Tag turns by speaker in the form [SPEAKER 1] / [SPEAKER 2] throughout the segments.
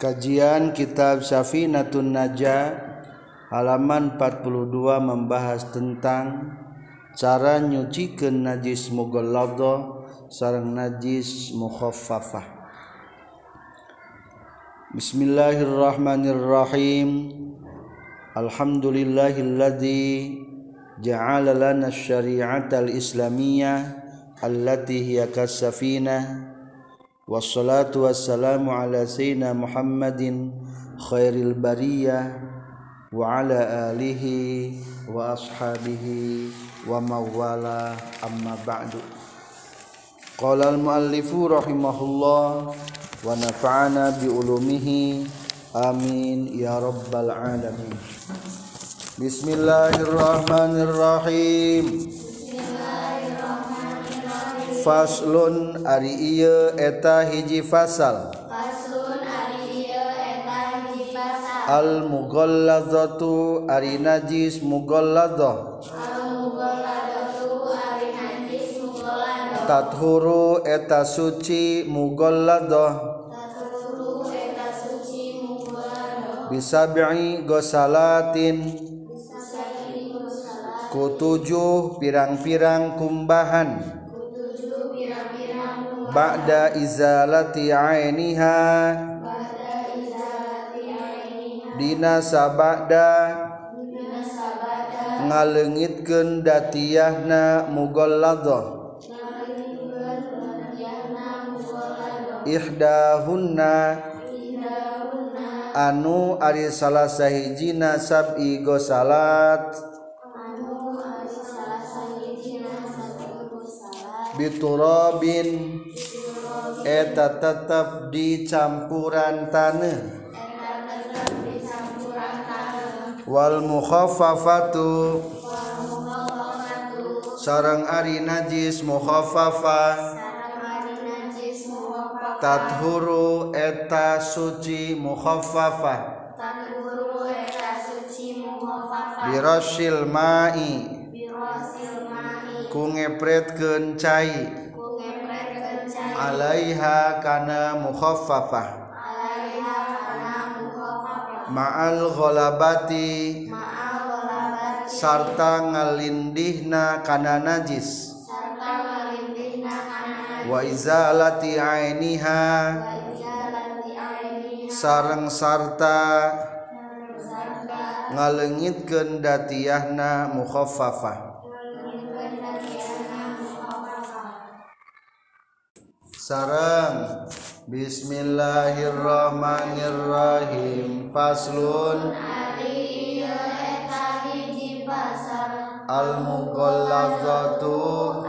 [SPEAKER 1] Kajian Kitab Safinatun Najah halaman 42 membahas tentang cara nyucikeun najis mughalladha sareng najis mukhaffafah. Bismillahirrahmanirrahim. Alhamdulillahilladzi ja'ala lana asy-syari'ata al-islamiyyah allati hiya kas-safinah wassalatu wassalamu ala sayyidina Muhammadin khairil bariyah wa ala alihi wa ashabihi wa mawala amma ba'du qala al muallifu rahimahullah wa nafa'ana bi ulumihi amin ya rabbal alamin bismillahirrahmanirrahim faslun ari ieu eta hiji fasal.
[SPEAKER 2] Faslun ari ieu eta hiji fasal.
[SPEAKER 1] Al mughallazatu ari najis mughalladzah
[SPEAKER 2] al mughallazatu ari najis mughallazah
[SPEAKER 1] tathuru eta suci mughalladzah
[SPEAKER 2] tathuru eta suci mughallazah
[SPEAKER 1] bisabi'i
[SPEAKER 2] ghusalatin
[SPEAKER 1] kutujuh pirang-pirang kumbahan. ba'da izalati ainiha. Dina sabada ngalengitkeun datiyahna
[SPEAKER 2] mughalladhah
[SPEAKER 1] ihdahunna anu ari salah sahijina sab'i gosalat biturabin eta
[SPEAKER 2] tetap di campuran tanah.
[SPEAKER 1] Wal mukhaffafatu
[SPEAKER 2] sarang ari najis mukhaffafa
[SPEAKER 1] tathuru eta suci
[SPEAKER 2] mukhaffafa
[SPEAKER 1] birasil ma'i.
[SPEAKER 2] Birasil
[SPEAKER 1] ku ngepretkeun cai alaiha kana mukhaffafah. Ma'al ghalabati. Sarta ngalindihna kana najis. Wa izalati ainiha. Sarang sarta. ngalengitkeun datiahna mukhaffafah. sarang. Bismillahirrahmanirrahim. Faslun. Al
[SPEAKER 2] mughallazatu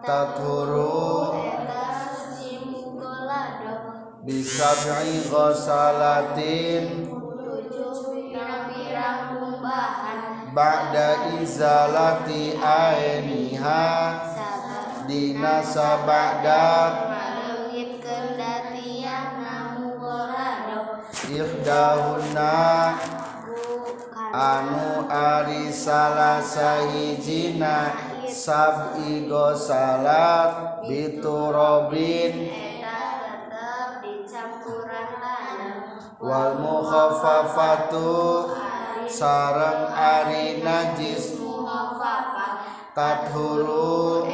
[SPEAKER 2] taturu
[SPEAKER 1] bisab'i ghasalatin. Ba'da izalati ainiha. dina sabada
[SPEAKER 2] Malungitkeun datiah namu
[SPEAKER 1] gorado.
[SPEAKER 2] Ihdahunna.
[SPEAKER 1] Anu ari salah sahijina Sab'i
[SPEAKER 2] salat biturobin
[SPEAKER 1] Wal mukhafafatu. Sarang ari najis. Tathuru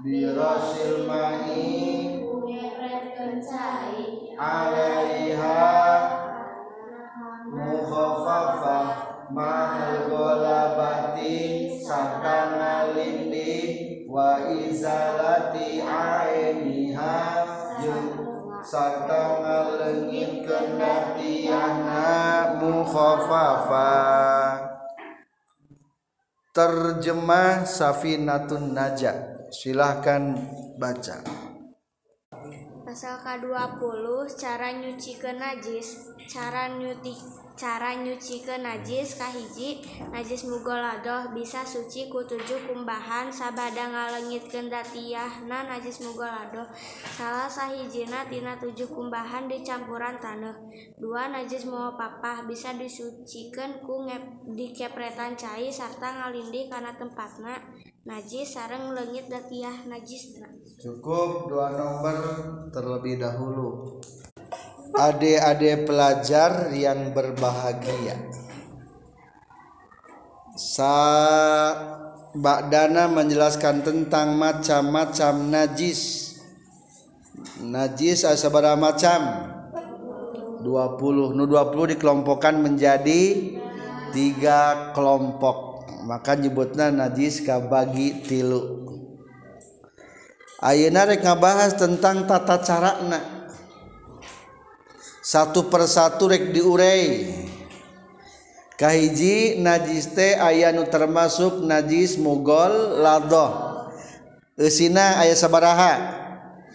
[SPEAKER 2] Birosilmai
[SPEAKER 1] Alaiha Mukhafafah Ma'al golabati Sarta nalindi Wa izalati Ainiha Sarta ngalengin Kenatiana Mukhafafah Terjemah Safinatun Najah. silahkan baca.
[SPEAKER 2] Pasal ke-20 cara nyuci ke najis. Cara nyuci cara nyuci ke najis kahiji najis mugoladoh bisa suci ku tujuh kumbahan sabada ngalengit kendatiyahna najis mugoladoh. Salah sahijina tina tujuh kumbahan di campuran tanah dua najis mau papah bisa disucikan ku ngep, dikepretan cai serta ngalindi karena tempatna. Najis sarang lengit datiah najis.
[SPEAKER 1] Cukup dua nomor terlebih dahulu. Adik-adik pelajar yang berbahagia. Sa Ba'dana menjelaskan tentang macam-macam najis. Najis asabara macam? 20 nu 20 dikelompokkan menjadi tiga kelompok maka nyebutna najis kabagi tilu. Ayeuna rek ngabahas tentang tata carana. Satu persatu rek diurai kahiji najis teh aya nu termasuk najis mugol ladoh eusina aya sabaraha.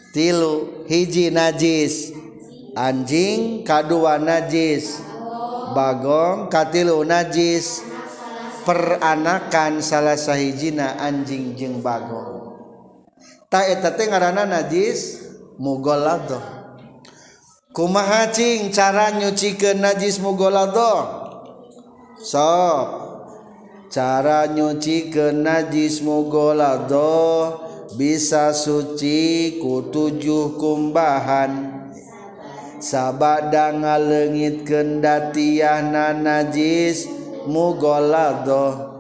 [SPEAKER 1] Tilu hiji najis. Anjing kadua najis. Bagong katilu najis. peranakan salah sahhijina anjing jeung bagong. Taeta ngaran najis mugolado kumahacing cara nyuci ke najis mugolado so cara nyuci ke najis mugolado bisa suci ku tujuh kumbahan. Sabada ngalengit kendatiah na najis mugolado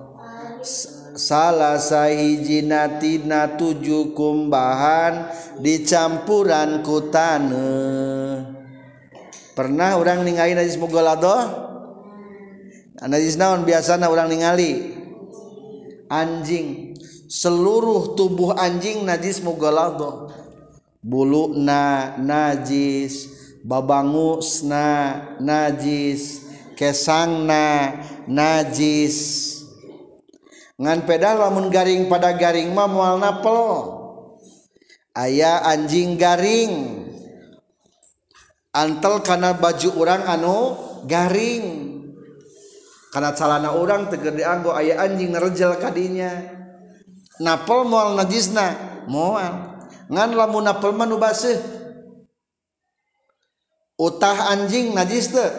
[SPEAKER 1] salah sahhijinatina tujuh kumbahan dicampuran kutane. Pernah orang ningali najis mugolado najis naon? Biasanya orang ningali. Anjing. Seluruh tubuh anjing najis mugolado bulu na najis babangus na najis kesangna najis. Ngan pedal lamun garing pada garing mah moal napel. Aya anjing garing. Antel karena baju orang anu garing. Karena calana orang teger dianggo aya anjing nerejel kadinya napel moal najisna moal ngan lamun napel mah nu baseuh. Utah anjing najis teh.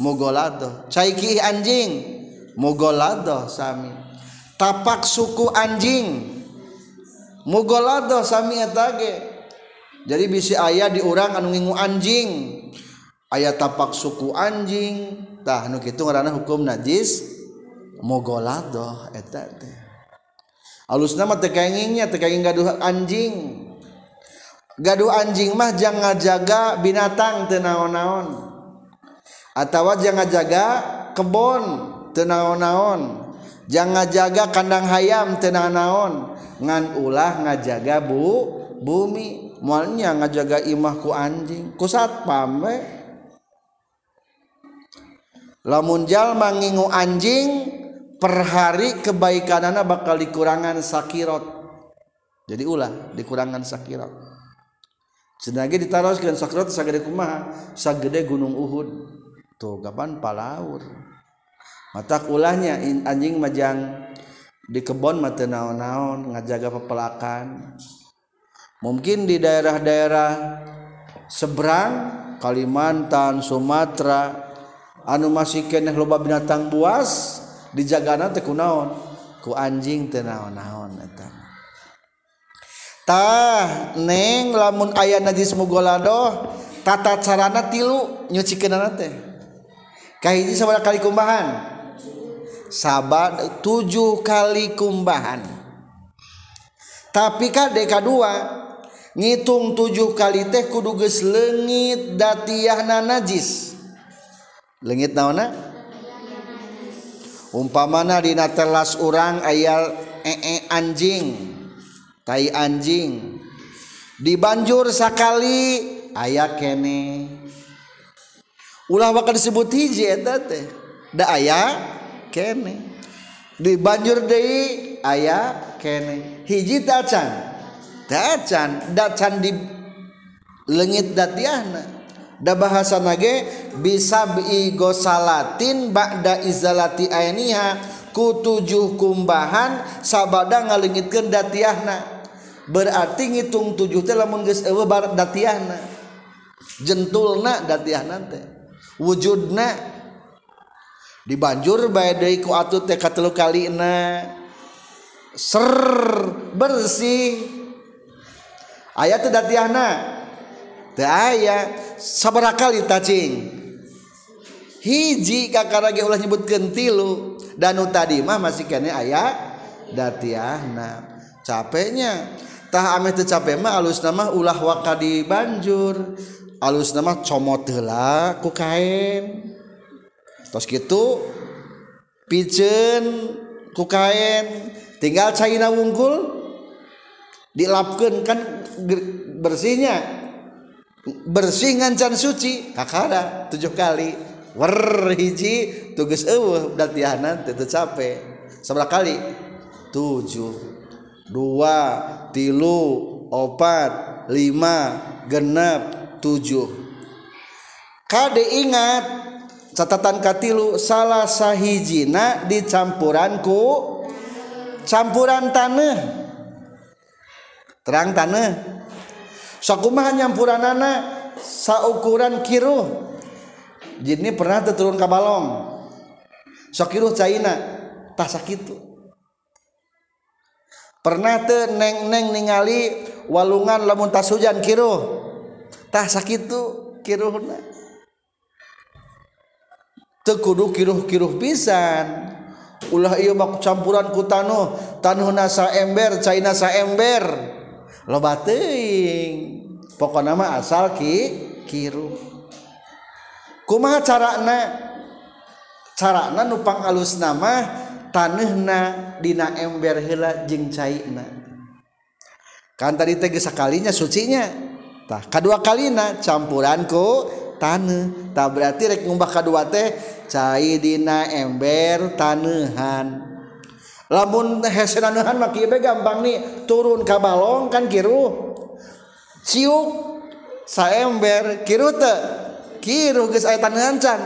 [SPEAKER 1] mugolado caiki anjing. Mugolado sami. Tapak suku anjing. Mugolado sami etage. Jadi bisi ayah diurang anu ngingu anjing. Ayah tapak suku anjing. Tah nu kitu ngaranna hukum najis. Mugolado eta teh alusna mah teu kengingnya teu kenging gaduh anjing. Gaduh anjing mah jangan jaga binatang teu naon-naon. atawa jangan jaga kebon tenaon-naon jangan jaga kandang hayam tenaon-naon ngan ulah ngajaga bu bumi. Mualnya ngajaga imah ku anjing. Ku satpam we. Lamun jalma ngingu anjing per hari kebaikanana bakal dikurangan sakirot. Jadi ulah dikurangan sakirot. Senagi ditaroskan sakirot sagede kumaha? Sagede gunung Uhud. tuh kapan palaur. Mata ulahnya anjing majang di kebon mata naon-naon ngajaga pepelakan mungkin di daerah-daerah seberang Kalimantan Sumatera anu masih keneh loba binatang buas dijagana teu kunaon ku anjing teu naon-naon eta. Tah neng lamun aya najis mugoladoh tata carana tilu nyucikeunana teh. kahiji sabar kali kumbahan. Sabar tujuh kali kumbahan. Tapi kade kadua ngitung tujuh kali teh kudu geus leungit datiahna najis. Leungit naonna umpamana dina telas urang aya ee anjing tai anjing. Dibanjur sakali aya kene. Ulah bakal disebut hiji eta teh. Da aya kene. Dibanjur deui aya kene. Hiji tacan tacan dacan di lengit datiahna. Da bahasa nage bisa bi gosalatin ba'da izalati ainiha ku tujuh kumbahan sabada ngalengitkeun datiahna. Berarti ngitung tujuh teh lamun geus eueuh datiahna. Jentulna datiahna teh wujudna. Dibanjur bae deui ku atuh teh katilu kalina ser bersih. Ayat teu datiahna. Teu aya sabaraha kali tacing. Hiji kakara ge ulah nyebutkeun tilu. Danu tadi mah masih kene aya datiahna. Capeknya. Tah ameh teu capek mah alusna mah ulah waka dibanjur alus nama comot heula ku kain. Tos gitu pijen ku kain. Tinggal caina wungkul dilapkeun kan bersihnya. Bersih ngancan suci kakara tujuh kali. Wer hiji tugas eueuh datihanan teu capek seberapa kali tujuh dua tilu opat lima genep 7 Kade ingat catatan katilu salah sahijina di campuranku campuran tanah. Terang tanah. Sakumah nyampuran anak saukuran kiru. Jadi pernah terturun ke balong. Sokiru caina tak sakit pernah te neng neng ningali walungan lamun tas hujan kiru. tah sakitu kiruhna. Teu kudu kiruh-kiruh pisan. Ulah ieu mah campuran ku tanuh. Tanuhna sa ember caina sa ember. Loba teuing. Pokona mah asal ki kiruh. Kumaha carana? Carana nupang alus nama taneuhna dina ember heula jeung caina. Kan tadi teh sakalinya sucinya. tah. Kedua kalina campuranku tanah tak berarti rek ngumbah kedua teh cai dina ember tanehan. Lamun hesenanuhan maki be gampang nih turun ke balong kan kiru. Ciuk saember kiru te kiru geus aya tanehan can.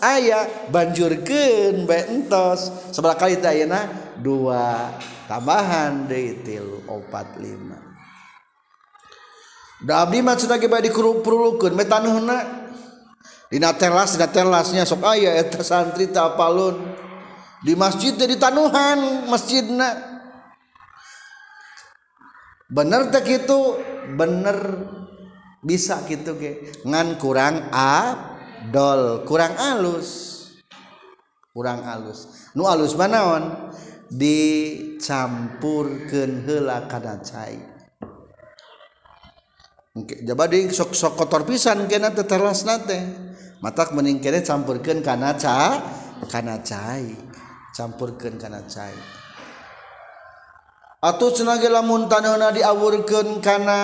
[SPEAKER 1] Aya banjurkeun bae entos. Sebelah kali teh ayeuna dua tambahan deui tilu opat lima. Da abdi mah cenah ge bae dikurupurulukeun we tanuhna. Dina telas dina telasnya sok aya eta santri teh apalun. Di masjid teh di tanuhan masjidna. Bener teh kitu, bener bisa gitu ge. Ngan kurang abdol, kurang alus. Kurang alus. Nu alus manaon dicampurkeun heula kana cai. jadi sok sok kotor pisan kena tetelas nate. Matak meningkere campurkan karena ca karena cai. Campurkan karena cai. Atau ge lamun taneuhna diawurkan karena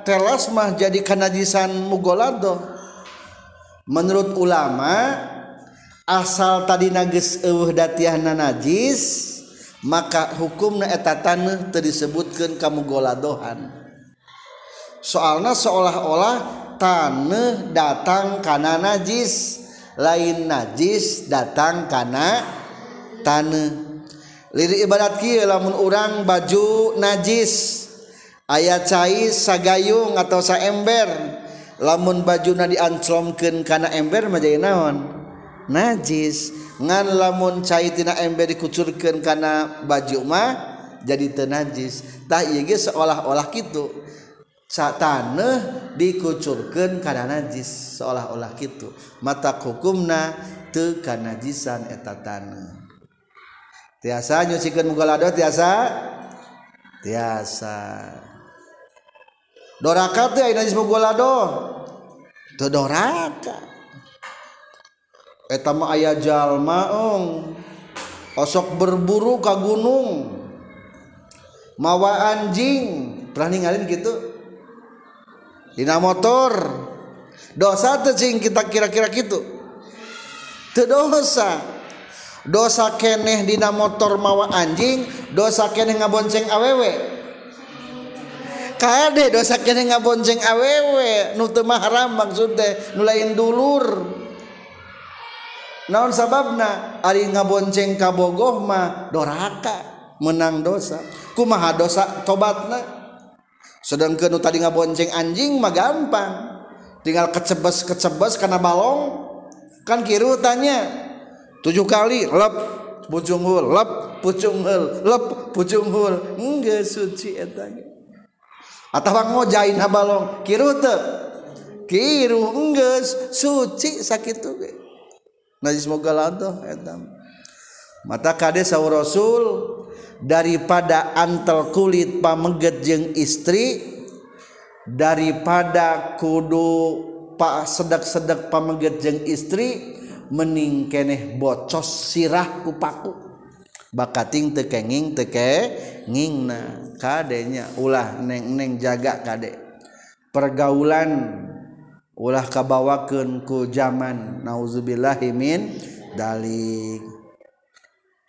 [SPEAKER 1] telas mah jadi kanajisan mugolado menurut ulama asal tadi nages eueuh datiahna najis maka hukumna eta taneuh teu disebutkeun ka mugoladohan soalnya seolah-olah tanah datang karena najis. Lain najis datang karena tanah lirik ibadat kia lamun orang baju najis. Aya cai sagayung atau saember. Lamun baju na kana karena ember jadi naon? Najis. Ngan lamun cai tina ember dikucurkeun karena baju mah jadi tenajis tah iya seolah-olah gitu saat tanah dikucurkan karena najis seolah-olah gitu mata hukumna teu najisan eta tanah tiasa nyucikeun muga lado tiasa? Tiasa. Doraka teh aya najis muga lado? Teu doraka. Eta mah aya jalma ong. Osok berburu ka gunung. Mawa anjing. Pernah ninggalin gitu Dina motor. Dosa tecing kita kira-kira gitu teu dosa. Dosa keneh dina motor mawa anjing dosa keneh ngabonceng awewe kade dosa keneh ngabonceng awewe nu teu mahram maksud teh nu lain dulur. Naon sababna? Ari ngabonceng kabogoh mah doraka menang dosa. Kumaha dosa tobatna? sedangkan nu tadi ngabonceng anjing mah gampang. Tinggal kecebes kecebes karena balong kan kiru tanya. Tujuh kali lep pucunghul lep pucunghul lep pucunghul. Enggak suci etanya atau ngojain balong kiru te. Kiru enggak suci sakit tuh. Najis moga lantoh etam mata kade saur rasul daripada antel kulit pameget jeung istri daripada kudu pak sedek-sedek pameget jeung istri mening keneh bocos sirah kupaku bakating teu kenging teu kengingna kadenya ulah neng-neng jaga kade. Pergaulan ulah kabawakeun ku zaman nauzubillahi min dalik.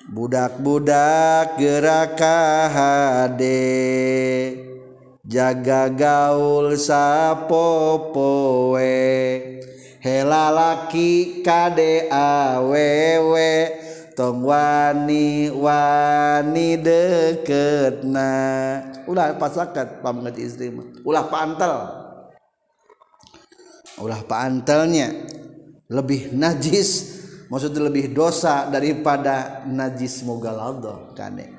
[SPEAKER 1] budak-budak geraka HD. Jaga gaul sapopoe. Hela laki kade awewe tong wani wani deketna. Ulah pasakat pamgat istri ulah pantal ulah pantalnya lebih najis maksudnya lebih dosa daripada najis mugalado kane.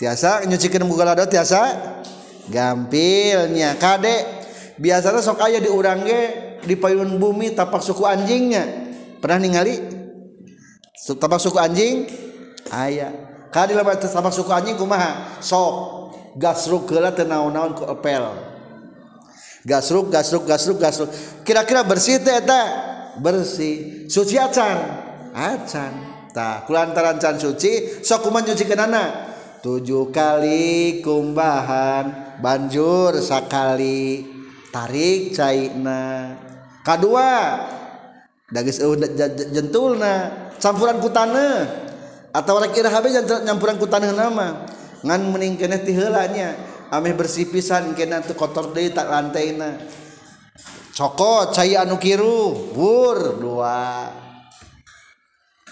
[SPEAKER 1] Tiasa nyucikeun mugalado tiasa gampilnya. Kade biasanya sok aya di urang ge di payun bumi tapak suku anjingnya. Pernah ningali? Tapak suku anjing? Aya. Kade lamun tapak suku anjing kumaha? Sok. Gasruk geula teu naon-naon ku epel gasruk gasruk gasruk gasruk. Kira-kira bersih teh eta? bersih. Suci acan. Acan. Tak kulantaran can suci sok kuman nyuci kenana tujuh kali kumbahan banjur sakali tarik cairna. Kedua dagis uh, jentulna campuran kutane. Atau rek irhab campuran kutane nama. Ngan mening keneh ti heulanya. Ameh bersih pisan keneh teu kotor deui tak lantaina sokot saya anu kiru bur dua.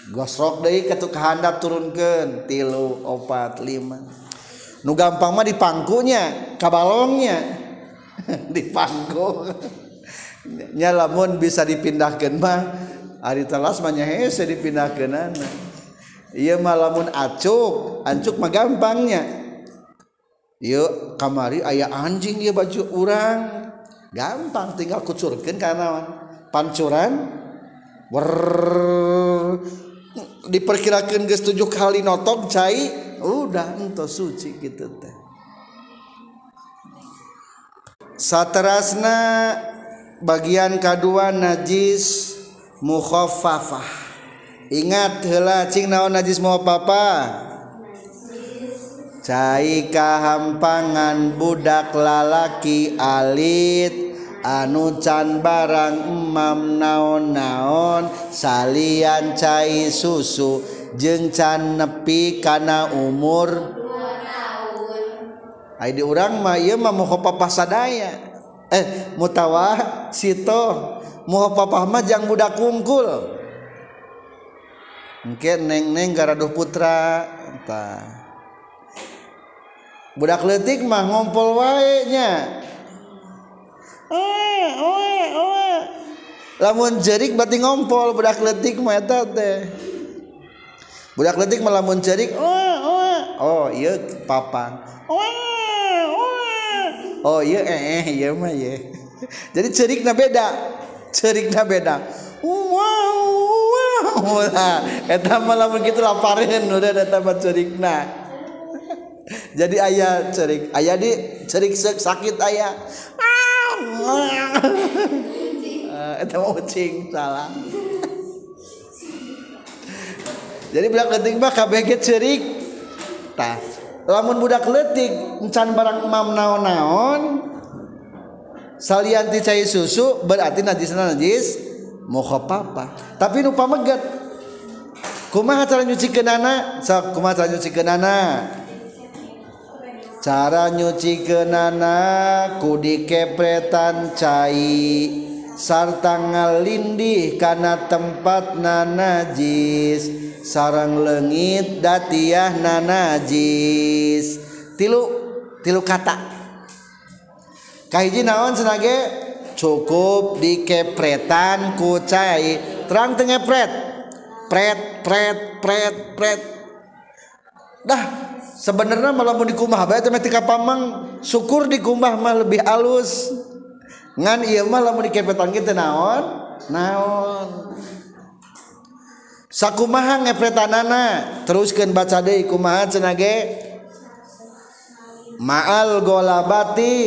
[SPEAKER 1] Gosrok deui ketuk handap turunkan tilu opat lima. Nu gampang mah di pangkunya kabalongnya. Di pangku nya lamun bisa dipindahkan mah ari telas mah nya hese dipindahkeunana ieu mah lamun acuk ancuk mah gampangnya. Yuk kamari ayah anjing ya baju orang gampang tinggal kucurkeun kana pancuran. Wer diperkirakan geus tujuh kali notok cai. Udah ento suci gitu teh. Saterasna bagian kedua najis mukhaffafah ingat heula cing naon najis muhaffafah cai kahampangan budak lalaki alit anu can barang emam naon-naon salian cai susu jeung can nepi kana umur Ayo di urang mah ieu mah mukhopa sadaya. Eh mutawa sito papah mah jang budak kungkul. Engke neng-neng garaduh putra entah. Budak leutik mah ngompol wae nya. Lamun jerik berarti ngompol budak letik mah eta teh. Budak letik mah lamun jerik. Oh iya papan. Oh iya eh iya mah iya jadi cerikna beda. Cerikna beda. Wow wow eta mah lamun kitu lapareun udah eta mah cerikna jadi ayah cerik ayah di cerik sakit ayah. Itu mau ucing salah. Jadi budak letik mah kabeh cerik. Tah lamun budak letik encan barang emam naon-naon salian cai susu berarti najis najis papa. Tapi nu pameget kumaha cara nyucikeun anak sok kumaha cara anak cara nyuci kenana kudi kepretan cai. Sarta ngalindih karena tempat nanajis. Sarang lengit datiah nanajis. Tilu tilu kata. Kahiji naon senage? Cukup dikepretan ku cai. Terang tengepret pret pret pret pret. Dah sebenarnya malam di kumah bae teh tika pamang. Syukur di kumah mah lebih alus. Ngan ieu mah lamun di kepetan kieu naon? Naon? Sakumaha ngepretanana? Teruskeun baca deui kumaha cenah ge ma'al golabati.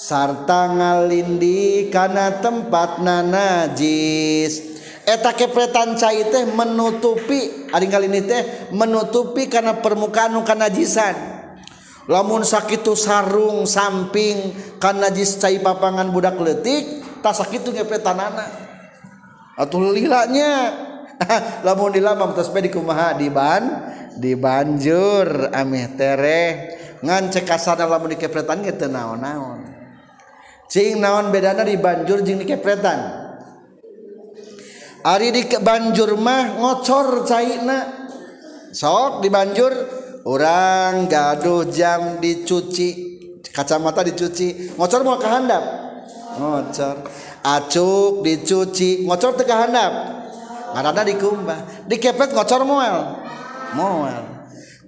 [SPEAKER 1] Sarta ngalindi kana tempat najis eta kepretan cai teh menutupi ari kali ini teh menutupi karena permukaan nu kanajisan. Lamun sakitu sarung samping kanajis cai papangan budak letik tak sakitu kepretanana atuh lilanya. Lamun di lamam tos di kumaha di ban di banjur ameh tereh. Ngan cek kasana lamun di kepretan naon-naon. Cing naon bedana di banjur jeung di kepretan Ari di banjur mah ngocor caina sok di banjur orang gaduh jam dicuci kacamata dicuci ngocor mau kehandap ngocor. Acuk dicuci ngocor teu kehandap ngaranna dikumbah dikepet ngocor moel moel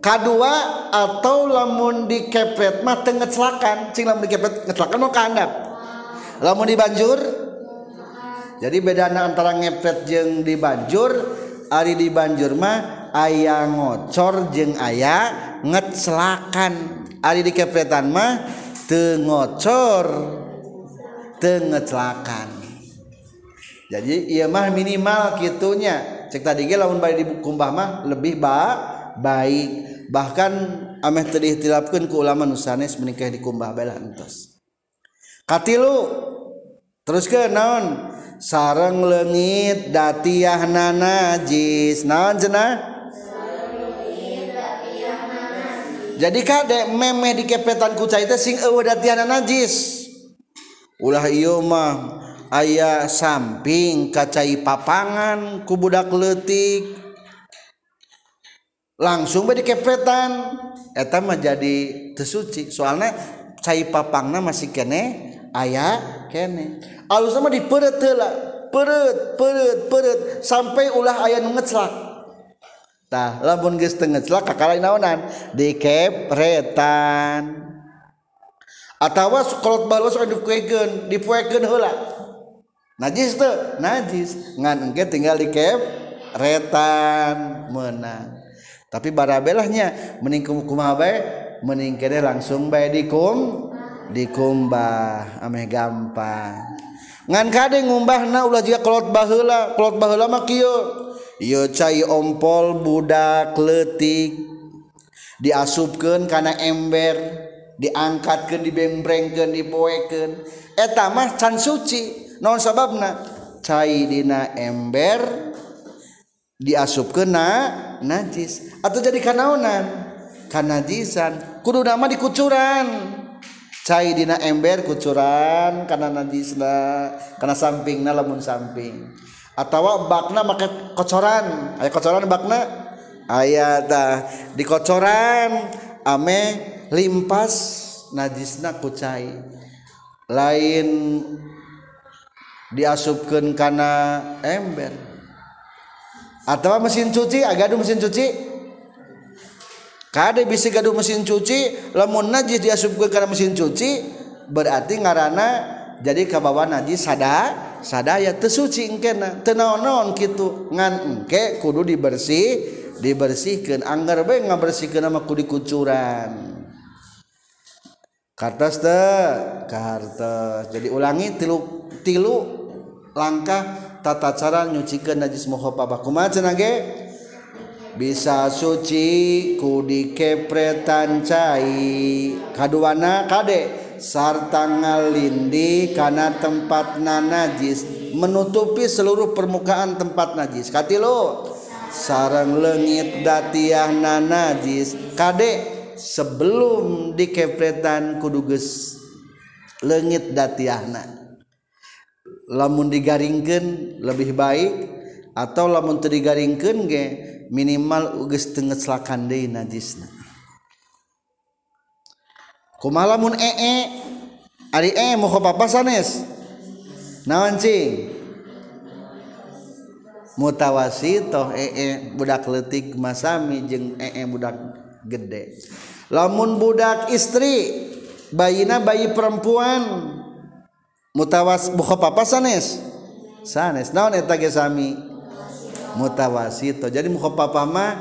[SPEAKER 1] kedua atau lamun dikepet mah teu ngecelakan. Cing lamun dikepet ngecelakan mau kahandap lamun dibanjur jadi bedana antara ngepet jeung dibanjur ari dibanjur mah aya ngocor jeung aya ngecelakan ari dikepetan mah teu ngocor teu ngecelakan jadi iya mah minimal gitunya cek tadi ge lamun bari dikumbah mah lebih ba baik. Bahkan ameh teu diihtilafkeun ku ulama nu sanes menikah dikumbah bae entos. Katilu terus ke naon sareng leungit datiahna najis. Naon cenah? Jadi kade memeh dikepetan ku cai teh sing eueuh datiahna najis. Ulah ieu mah ayah samping kacai papangan ku budak letik langsung be dikepretan eta mah jadi tersuci soalnya cai papangna masih kene ayah kene alus sama di perut heula perut perut perut sampai ulah aya nu ngeclak tah lamun geus teu ngeclak kakara naonan? Dikepretan atawa kolot balus dipuekeun dipuekeun heula. Najis teu najis. Ngan engke tinggal dikepretan menang tapi barabelahnya meningkum kumaha bae meningkere langsung bae dikum dikumbah. Ameh gampang. ngan kade ngumbah na ulah jika kolot bahula kolot bahula mah kieu. Ieu cai ompol budak letik diasupkan karena ember diangkatkan dibembrengkeun dipoekan eta mah can suci. Non sababna? Cai dina ember diasup kena najis. Atau jadi kanaonan kanajisan kudu nama dikucuran. cai dina ember kucuran karena najisna karena samping lamun samping. Atau bakna make kocoran. Aya kocoran bakna? Aya dah. Di kocoran ame limpas najisna ku cai. Lain diasupkeun kana ember. Atau mesin cuci agak mesin cuci? Kade bisi gaduh mesin cuci, lamun najis diasupkeun kana mesin cuci berarti ngarana jadi kabawa najis sada sadaya teu suci engkena, teu naon-naon kitu. Ngan engke kudu dibersih, dibersihkeun anggar bae ngabersihkeun mah kudu kucuran. kartas teh, kartas Jadi ulangi tilu tilu langkah tata cara nyucikeun najis muhoffaf kumaha cenah ge? bisa suci ku dikepretan cai. Kaduana kade sarta ngalindi karena tempat najis menutupi seluruh permukaan tempat najis. Katilu sarang lengit datiah najis kade sebelum dikepretan kuduges lengit datiahna lamun digaringkan lebih baik atau lamun digaringkan ge minimal uges tengeslakan deui najisna kumaha lamun ee ari ee moho papa sanes? Naon cing? Mutawasitoh ee budak letik masami jeung ee budak gede. Lamun budak istri bayina bayi perempuan mutawas moho papa sanes? Sanes. Naon eta ge sami? mutawasito jadi mukhaffafa mah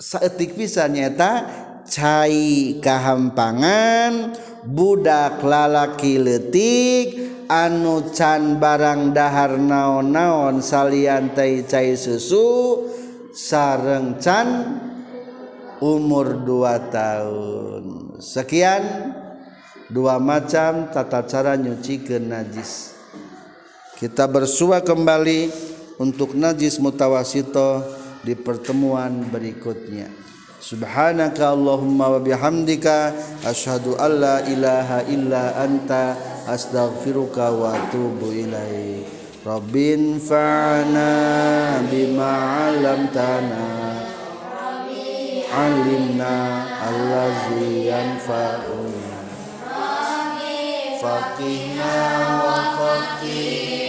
[SPEAKER 1] saeutik pisan nyaeta cai kahampangan budak lalaki letik anu can barang dahar naon-naon saliantai cai susu sareng can umur 2 tahun. Sekian dua macam tata cara nyuci ke najis. Kita bersua kembali. Untuk najis mutawasito di pertemuan berikutnya. Subhanaka Allahumma wa bihamdika asyhadu alla ilaha illa anta astaghfiruka wa atubu ilaik. Rabbin fa'ana bima 'allamtana alimna allazi yanfa'una. Faqihna wa faqih